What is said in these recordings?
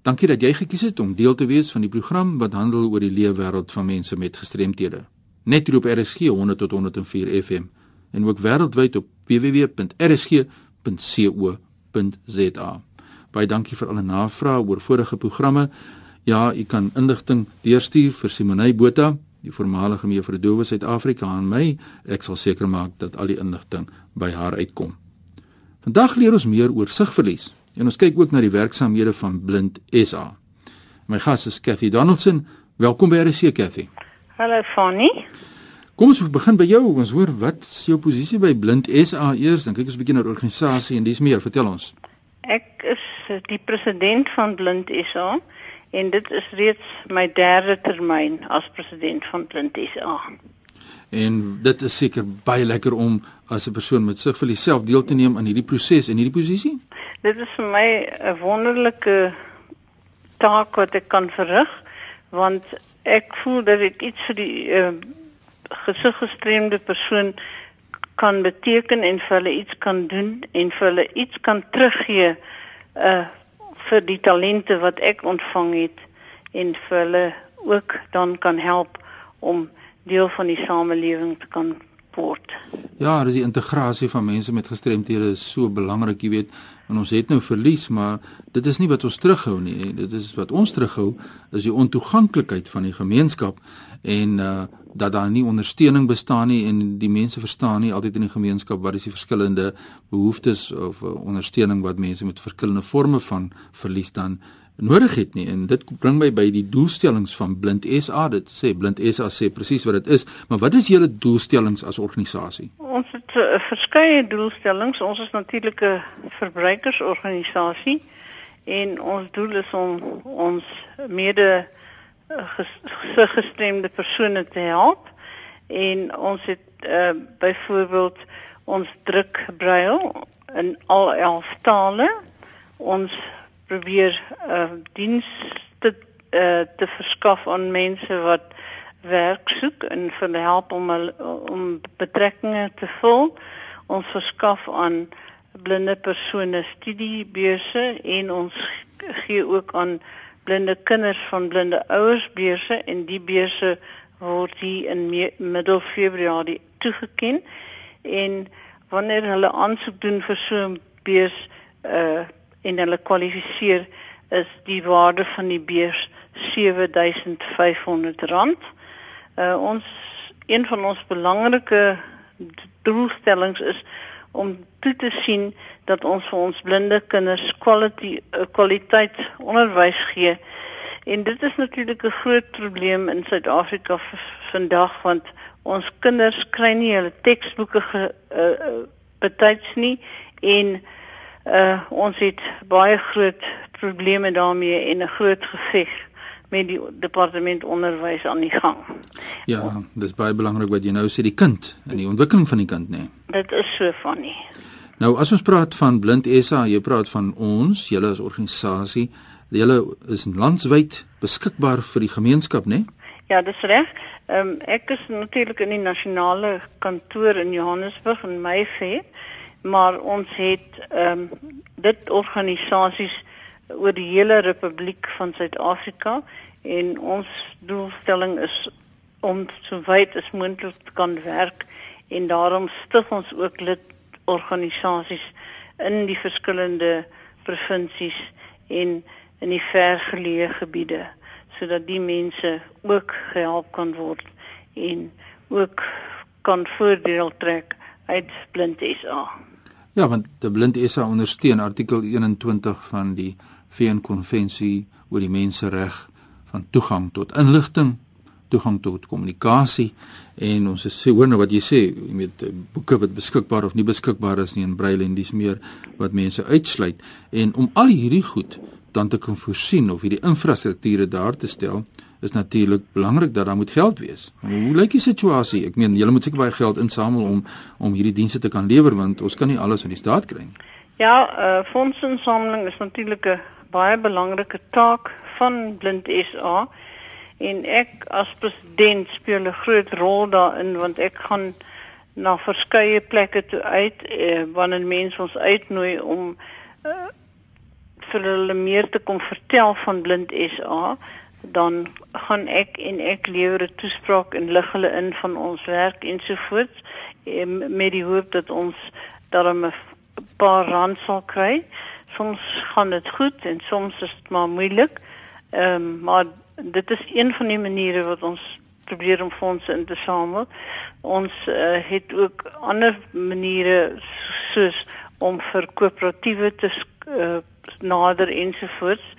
Dankie dat jy gekies het om deel te wees van die program wat handel oor die leefwêreld van mense met gestremthede. Net hier op RSG 100 tot 104 FM en ook wêreldwyd op www.rsg.co.za. Baie dankie vir alle navrae oor vorige programme. Ja, u kan inligting deurstuur vir Simonay Botha, die voormalige mevrou Dowe Suid-Afrika aan my. Ek sal seker maak dat al die inligting by haar uitkom. Vandag leer ons meer oor sigverlies en ons kyk ook na die werksamehede van Blind SA. My gas is Cathy Donaldson. Welkom by RC Cathy. Hallo Fanny. Kom ons begin by jou. Ons hoor wat is jou posisie by Blind SA eers? Dan kyk ons 'n bietjie na die organisasie en dis meer. Vertel ons. Ek is die president van Blind SA en dit is reeds my derde termyn as president van Blind SA. En dit is seker baie lekker om as 'n persoon met sigverlies self deel te neem aan hierdie proses en hierdie posisie? Dit is vir my 'n wonderlike taak wat ek kan verrig want ek voel dat ek iets vir die uh, gesiggestremde persoon kan beteken en vir hulle iets kan doen en vir hulle iets kan teruggee uh vir die talente wat ek ontvang het en vir hulle ook dan kan help om deel van die samelewing te kan word. Ja, dis die integrasie van mense met gestremthede is so belangrik, jy weet, en ons het nou verlies, maar dit is nie wat ons terughou nie. Dit is wat ons terughou is die ontoeganklikheid van die gemeenskap en uh dat daar nie ondersteuning bestaan nie en die mense verstaan nie altyd in die gemeenskap wat is die verskillende behoeftes of uh, ondersteuning wat mense met verskillende forme van verlies dan nodig het nie. En dit bring my by die doelstellings van Blind SA dit sê Blind SA sê presies wat dit is. Maar wat is julle doelstellings as organisasie? Ons het uh, verskeie doelstellings. Ons is natuurlik 'n verbruikersorganisasie en ons doel is om ons mede uh, gestremde persone te help. En ons het uh, byvoorbeeld ons druk braille in al 11 tale. Ons probeer uh dienste uh te verskaf aan mense wat werk soek en vir help om om betrekkinge te vul. Ons verskaf aan blinde persone studiebeurse en ons gee ook aan blinde kinders van blinde ouers beurse en die beurse word hier in middel Februarie toegeken en wanneer hulle aansoek doen vir so 'n beurs uh en hulle kwalifiseer is die waarde van die beurs R7500. Uh ons een van ons belangrike doelstellings is om toe te sien dat ons vir ons blinde kinders quality uh, kwaliteit onderwys gee. En dit is natuurlik 'n groot probleem in Suid-Afrika vandag want ons kinders kry nie hulle teksboeke ge, uh, betyds nie en uh ons het baie groot probleme daarmee en 'n groot geveg met die departement onderwys aan die gang. Ja, dis baie belangrik wat jy nou sê die kind en die ontwikkeling van die kind nê. Nee. Dit is so van nie. Nou as ons praat van Blind SA, jy praat van ons, julle as organisasie, julle is landwyd beskikbaar vir die gemeenskap nê? Nee? Ja, dis reg. Ehm um, ek is natuurlik in die nasionale kantoor in Johannesburg in Mayfair maar ons het ehm um, dit organisasies oor die hele Republiek van Suid-Afrika en ons doelstelling is om so wyd as moontlik te kan werk en daarom stig ons ook lid organisasies in die verskillende provinsies en in die vergeleë gebiede sodat die mense ook gehelp kan word en ook kan voordeel trek uit blind SA. Ja, want die Blind SA ondersteun artikel 21 van die VN-konvensie oor die mensereg van toegang tot inligting, toegang tot kommunikasie en ons sê hoor nou wat jy sê, jy weet boeke wat beskikbaar of nie beskikbaar is nie in braille en dis meer wat mense uitsluit. En om al hierdie goed dan te kan voorsien of hierdie infrastrukture daar te stel is natuurlik belangrik dat daar moet geld wees. Hoe lyk die situasie? Ek meen, julle moet seker baie geld insamel om om hierdie dienste te kan lewer want ons kan nie alles van die staat kry nie. Ja, eh uh, fondsinsameling is natuurlik 'n baie belangrike taak van Blind SA en ek as president speel 'n groot rol daarin want ek gaan na verskeie plekke toe uit eh, wanneer mense ons uitnooi om uh, vir hulle meer te kom vertel van Blind SA, dan gaan ek en ek lewer 'n toespraak en lig hulle in van ons werk ensovoorts met die hoop dat ons daarom 'n paar rand sal kry. Soms gaan dit goed en soms is dit maar moeilik. Ehm um, maar dit is een van die maniere wat ons probeer om fondse in te samel. Ons uh, het ook ander maniere soos om vir koöperatiewe te uh, nader ensovoorts.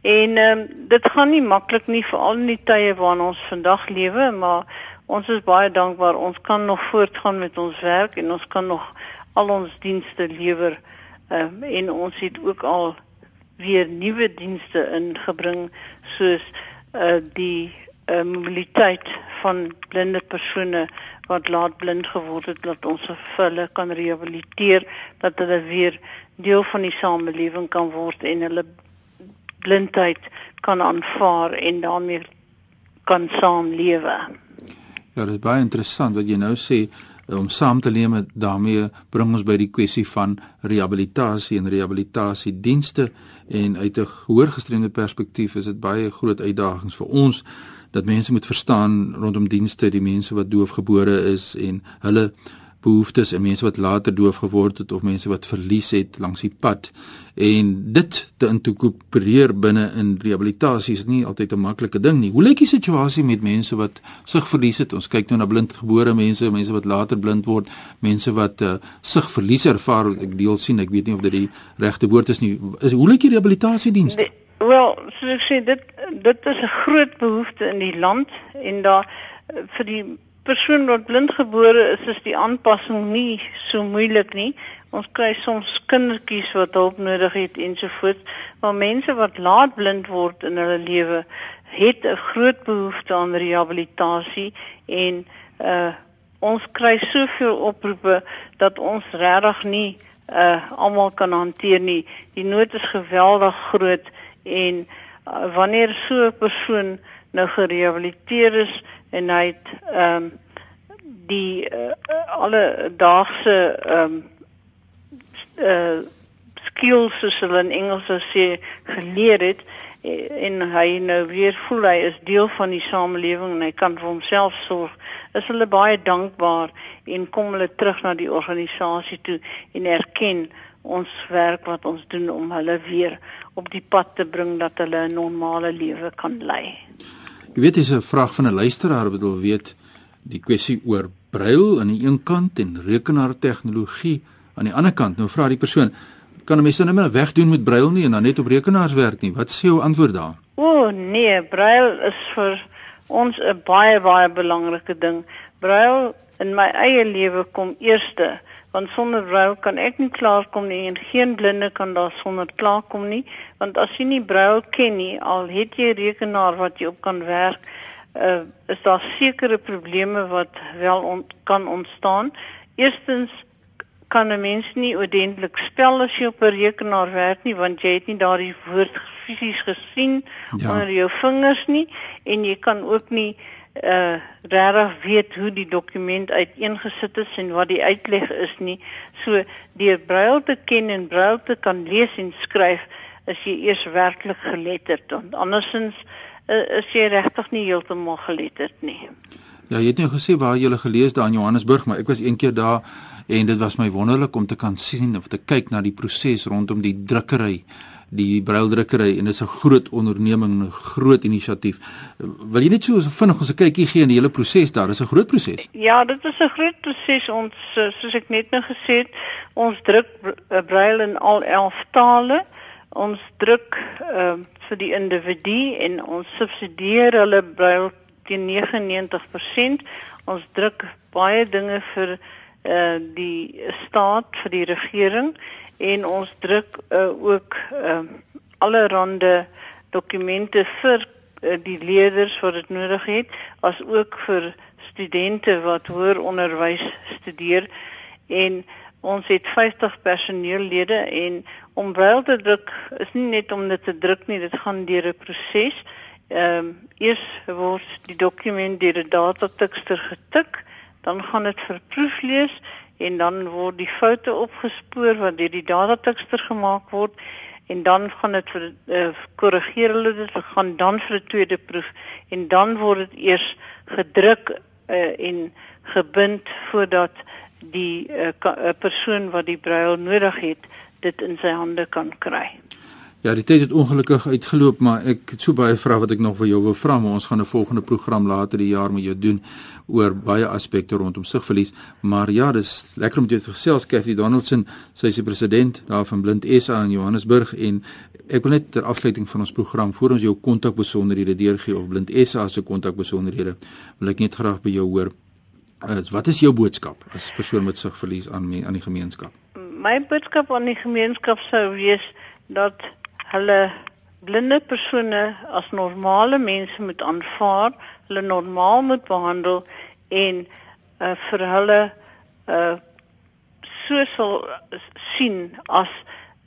En ehm um, dit gaan nie maklik nie veral in die tye waarin ons vandag lewe, maar ons is baie dankbaar ons kan nog voortgaan met ons werk en ons kan nog al ons dienste lewer. Ehm um, en ons het ook al weer nuwe dienste ingebring soos uh die uh, mobiliteit van blinde persone wat laat blind geword het dat ons hulle kan rehabiliteer dat hulle weer deel van die samelewing kan word en hulle blindheid kan aanvaar en daarmee kan saamlewe. Ja, dit is baie interessant wat jy nou sê om saam te leef met daarmee bring ons by die kwessie van rehabilitasie en rehabilitasiedienste en uit 'n hoërgestremde perspektief is dit baie groot uitdagings vir ons dat mense moet verstaan rondom dienste die mense wat doofgebore is en hulle behoeftes en mense wat later doof geword het of mense wat verlies het langs die pad en dit te inkorporeer binne in rehabilitasie is nie altyd 'n maklike ding nie. Hoe lyk die situasie met mense wat sig verlies het? Ons kyk nou na blindgebore mense, mense wat later blind word, mense wat uh, sig verlies ervaar. Ek deel sien, ek weet nie of dit die regte woord is nie. Is hoe lyk die rehabilitasiedienste? Wel, soos ek sê, dit dit is 'n groot behoefte in die land en daar eh, vir die persoon wat blindgebore is, is die aanpassing nie so moeilik nie. Ons kry soms kindertjies wat hulp nodig het ensovoorts, maar mense wat laat blind word in hulle lewe het 'n groot behoefte aan rehabilitasie en uh ons kry soveel oproepe dat ons regtig nie uh almal kan hanteer nie. Die nood is geweldig groot en uh, wanneer so 'n persoon nou gerehabiliteer is en hy het ehm um, die uh, alle daagse ehm um, uh, skills soos hulle in Engels sê geleer het en hy nou weer voel hy is deel van die samelewing en hy kan vir homself sorg. Is hulle baie dankbaar en kom hulle terug na die organisasie toe en erken ons werk wat ons doen om hulle weer op die pad te bring dat hulle 'n normale lewe kan lei. Jy weet dis 'n vraag van 'n luisteraar wat wil weet die kwessie oor brail aan die een kant en rekenaartegnologie aan die ander kant. Nou vra die persoon, kan 'n mens dan net wegdoen met brail nie en dan net op rekenaars werk nie? Wat sê jou antwoord daar? O oh, nee, brail is vir ons 'n baie baie belangrike ding. Brail in my eie lewe kom eerste want sonder brail kan ek nie klaarkom nie en geen blinde kan daar sonder klaarkom nie. Want as jy nie brail ken nie al het jy 'n rekenaar wat jy op kan werk uh, is daar sekere probleme wat wel on kan ontstaan. Eerstens kan 'n mens nie ordentlik spel as jy op 'n rekenaar werk nie want jy het nie daardie woord fisies gesien ja. onder jou vingers nie. En jy kan ook nie uh regtig weet hoe die dokument uiteengesit is en wat die uitleg is nie. So deur brail te ken en brail te kan lees en skryf is jy eers werklik geletterd. Want andersins uh, is jy regtig nie heeltemal geletterd nie. Ja, jy het nou gesê waar jy gele gelees daar in Johannesburg, maar ek was een keer daar en dit was my wonderlik om te kan sien of te kyk na die proses rondom die drukkery die braildrukkery en dit is 'n groot onderneming, 'n groot inisiatief. Wil jy net so vinnig ons 'n kykie gee in die hele proses daar? Dis 'n groot proses. Ja, dit is 'n groot proses. Ons soos ek net nou gesê het, ons druk brail in al 11 tale. Ons druk ehm uh, vir die individu en ons subsidieer hulle brail teen 99%. Ons druk baie dinge vir uh die staat vir die regering en ons druk uh, ook uh, allerhande dokumente vir uh, die leerders wat dit nodig het as ook vir studente wat hoër onderwys studeer. En ons het 50 personeellede en om wel te druk is nie net om dit te druk nie dit gaan deur 'n proses. Ehm um, eers word die dokument deur 'n datatekster getik dan gaan dit vir proeflees en dan word die foute opgespoor wat deur die datatekster gemaak word en dan gaan dit vir uh, korrigeer hulle dit gaan dan vir 'n tweede proef en dan word dit eers gedruk uh, en gebind voordat die uh, persoon wat die braille nodig het dit in sy hande kan kry. Ja, die tyd het ongelukkig uitgeloop, maar ek het so baie vrae wat ek nog vir jou wil vra, maar ons gaan 'n volgende program later die jaar met jou doen oor baie aspekte rondom sigverlies. Maar ja, dis lekker om dit te gesels Cathy Donaldson, sy is die president daar van Blind SA in Johannesburg en ek wil net ter afsluiting van ons program voor ons jou kontakbesonderhede deurgee of Blind SA se kontakbesonderhede, wil ek net graag by jou hoor. Wat is jou boodskap as persoon met sigverlies aan aan die gemeenskap? My boodskap aan die gemeenskap sou wees dat hulle blinde persone as normale mense moet aanvaar, hulle normaal moet behandel en uh, vir hulle uh so sal sien as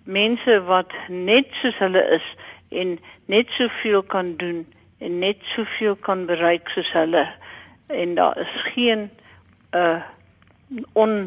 mense wat net soos hulle is en net soveel kan doen en net soveel kan bereik soos hulle en daar is geen uh on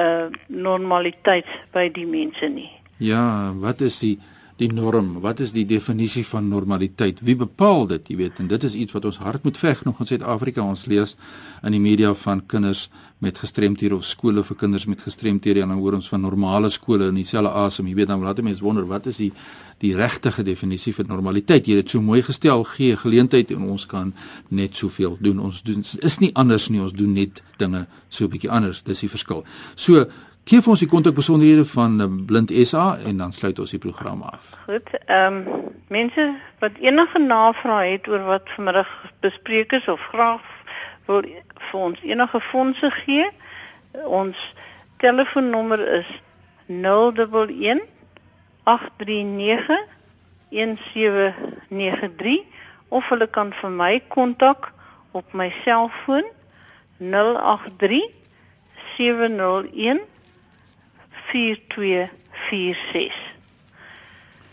uh normaliteit by die mense nie. Ja, wat is die die norm? Wat is die definisie van normaliteit? Wie bepaal dit, jy weet? En dit is iets wat ons hard moet veg nog in Suid-Afrika. Ons lees in die media van kinders met gestremthede of skole vir kinders met gestremthede en dan hoor ons van normale skole in dieselfde asem. Jy weet dan laat mense wonder wat is die die regte definisie vir normaliteit? Jy het dit so mooi gestel, gee geleentheid en ons kan net soveel doen. Ons doen is nie anders nie, ons doen net dinge so 'n bietjie anders. Dis die verskil. So Gee vir ons die kontakbesonderhede van eh, Blind SA en dan sluit ons die program af. Goed. Ehm um, mense wat enige navrae het oor wat vanmiddag bespreek is of graag wil vir ons enige fondse gee, ons telefoonnommer is 011 839 1793 of hulle kan vir my kontak op my selfoon 083 701 4246.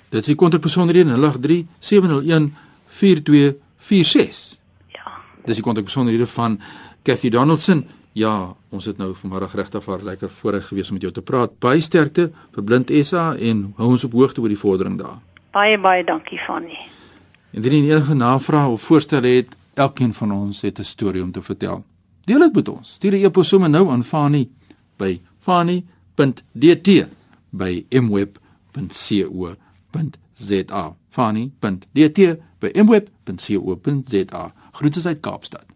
Dit is die kontakbesonderhede 083 701 4246. Ja. Dis die kontakbesonderhede van Cathy Donaldson. Ja, ons het nou vanmiddag regtig vir lekker voorreg gewees om met jou te praat. Baie sterkte vir Blind SA en hou ons op hoogte oor die vordering daar. Baie baie dankie Fanny. Indien jy enige navrae of voorstelle het, elkeen van ons het 'n storie om te vertel. Deel dit met ons. Stuur 'n e-pos sommer nou aan Fanny by fanny@ fani.dt by mweb.co.za fani.dt by mweb.co.za groete uit Kaapstad